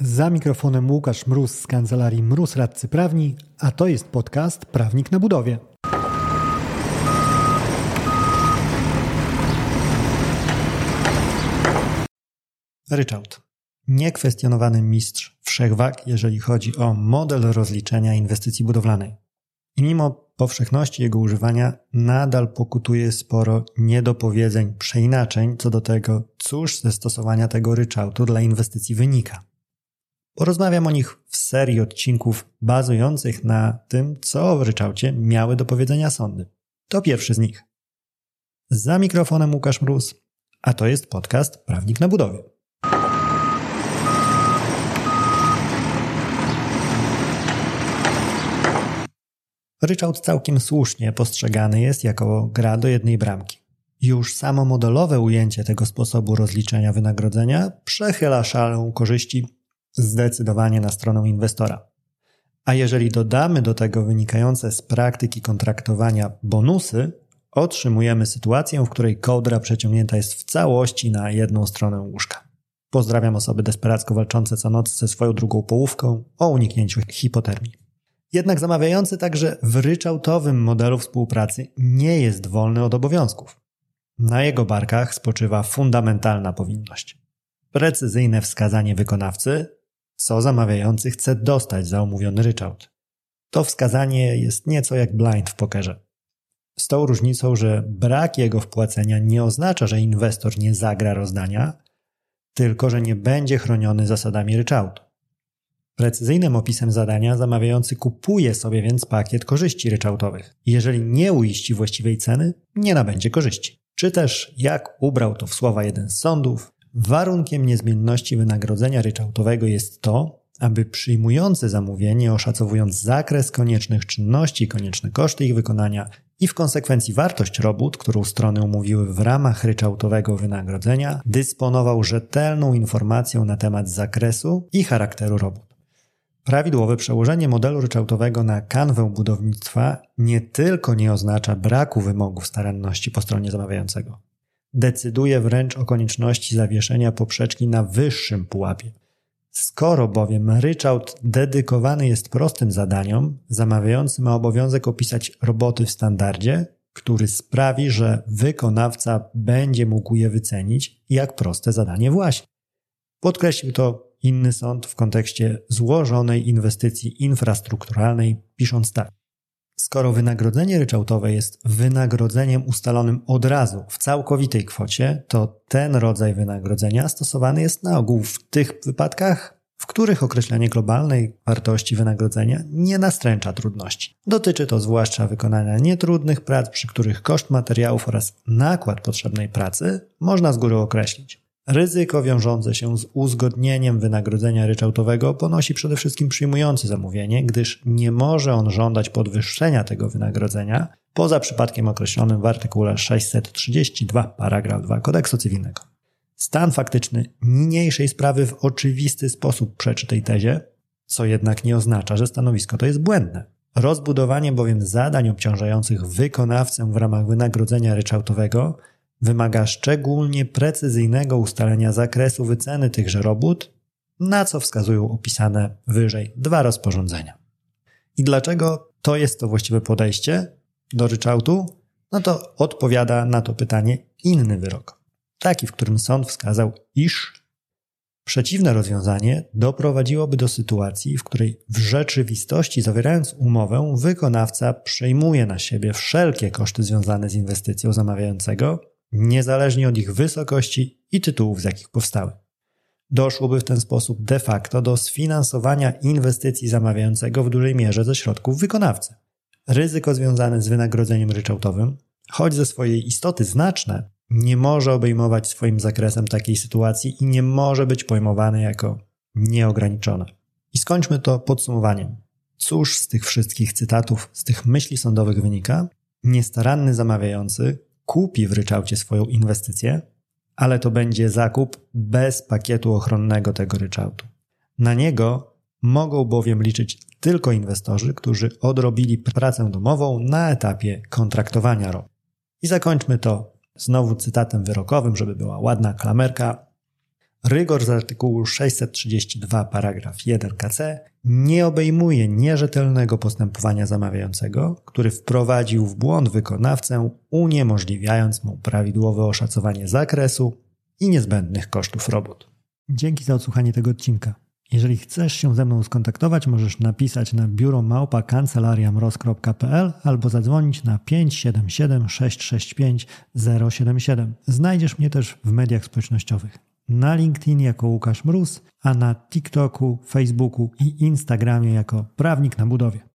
Za mikrofonem Łukasz Mróz z kancelarii Mróz Radcy Prawni, a to jest podcast Prawnik na budowie. Ryczałt. Niekwestionowany mistrz wszechwag, jeżeli chodzi o model rozliczenia inwestycji budowlanej. I mimo powszechności jego używania, nadal pokutuje sporo niedopowiedzeń, przeinaczeń co do tego, cóż ze stosowania tego ryczałtu dla inwestycji wynika. Porozmawiam o nich w serii odcinków bazujących na tym, co w ryczałcie miały do powiedzenia sądy. To pierwszy z nich. Za mikrofonem Łukasz Mróz, a to jest podcast Prawnik na budowie. Ryczałt całkiem słusznie postrzegany jest jako gra do jednej bramki. Już samo modelowe ujęcie tego sposobu rozliczenia wynagrodzenia przechyla szalę korzyści zdecydowanie na stronę inwestora. A jeżeli dodamy do tego wynikające z praktyki kontraktowania bonusy, otrzymujemy sytuację, w której kołdra przeciągnięta jest w całości na jedną stronę łóżka. Pozdrawiam osoby desperacko walczące co noc ze swoją drugą połówką o uniknięciu hipotermii. Jednak zamawiający także w ryczałtowym modelu współpracy nie jest wolny od obowiązków. Na jego barkach spoczywa fundamentalna powinność. Precyzyjne wskazanie wykonawcy, co zamawiający chce dostać za omówiony ryczałt. To wskazanie jest nieco jak blind w pokerze. Z tą różnicą, że brak jego wpłacenia nie oznacza, że inwestor nie zagra rozdania, tylko że nie będzie chroniony zasadami ryczałtu. Precyzyjnym opisem zadania zamawiający kupuje sobie więc pakiet korzyści ryczałtowych. Jeżeli nie uiści właściwej ceny, nie nabędzie korzyści. Czy też, jak ubrał to w słowa jeden z sądów, warunkiem niezmienności wynagrodzenia ryczałtowego jest to, aby przyjmujący zamówienie, oszacowując zakres koniecznych czynności, konieczne koszty ich wykonania i w konsekwencji wartość robót, którą strony umówiły w ramach ryczałtowego wynagrodzenia, dysponował rzetelną informacją na temat zakresu i charakteru robót. Prawidłowe przełożenie modelu ryczałtowego na kanwę budownictwa nie tylko nie oznacza braku wymogów staranności po stronie zamawiającego. Decyduje wręcz o konieczności zawieszenia poprzeczki na wyższym pułapie. Skoro bowiem ryczałt dedykowany jest prostym zadaniom, zamawiający ma obowiązek opisać roboty w standardzie, który sprawi, że wykonawca będzie mógł je wycenić jak proste zadanie właśnie. Podkreślił to inny sąd w kontekście złożonej inwestycji infrastrukturalnej, pisząc tak. Skoro wynagrodzenie ryczałtowe jest wynagrodzeniem ustalonym od razu w całkowitej kwocie, to ten rodzaj wynagrodzenia stosowany jest na ogół w tych wypadkach, w których określenie globalnej wartości wynagrodzenia nie nastręcza trudności. Dotyczy to zwłaszcza wykonania nietrudnych prac, przy których koszt materiałów oraz nakład potrzebnej pracy można z góry określić. Ryzyko wiążące się z uzgodnieniem wynagrodzenia ryczałtowego ponosi przede wszystkim przyjmujący zamówienie, gdyż nie może on żądać podwyższenia tego wynagrodzenia poza przypadkiem określonym w artykule 632 paragraf 2 kodeksu cywilnego. Stan faktyczny niniejszej sprawy w oczywisty sposób przeczy tej tezie, co jednak nie oznacza, że stanowisko to jest błędne. Rozbudowanie bowiem zadań obciążających wykonawcę w ramach wynagrodzenia ryczałtowego wymaga szczególnie precyzyjnego ustalenia zakresu wyceny tychże robót, na co wskazują opisane wyżej dwa rozporządzenia. I dlaczego to jest to właściwe podejście do ryczałtu? No to odpowiada na to pytanie inny wyrok. Taki, w którym sąd wskazał, iż przeciwne rozwiązanie doprowadziłoby do sytuacji, w której w rzeczywistości zawierając umowę, wykonawca przejmuje na siebie wszelkie koszty związane z inwestycją zamawiającego, niezależnie od ich wysokości i tytułów, z jakich powstały. Doszłoby w ten sposób de facto do sfinansowania inwestycji zamawiającego w dużej mierze ze środków wykonawcy. Ryzyko związane z wynagrodzeniem ryczałtowym, choć ze swojej istoty znaczne, nie może obejmować swoim zakresem takiej sytuacji i nie może być pojmowane jako nieograniczone. I skończmy to podsumowaniem. Cóż z tych wszystkich cytatów, z tych myśli sądowych wynika? Niestaranny zamawiający kupi w ryczałcie swoją inwestycję, ale to będzie zakup bez pakietu ochronnego tego ryczałtu. Na niego mogą bowiem liczyć tylko inwestorzy, którzy odrobili pracę domową na etapie kontraktowania ROP. I zakończmy to znowu cytatem wyrokowym, żeby była ładna klamerka. Rygor z artykułu 632 paragraf 1 KC nie obejmuje nierzetelnego postępowania zamawiającego, który wprowadził w błąd wykonawcę, uniemożliwiając mu prawidłowe oszacowanie zakresu i niezbędnych kosztów robót. Dzięki za odsłuchanie tego odcinka. Jeżeli chcesz się ze mną skontaktować, możesz napisać na biuro małpa kancelariamroz.pl albo zadzwonić na 577 665 077. Znajdziesz mnie też w mediach społecznościowych. Na LinkedIn jako Łukasz Mróz, a na TikToku, Facebooku i Instagramie jako Prawnik na Budowie.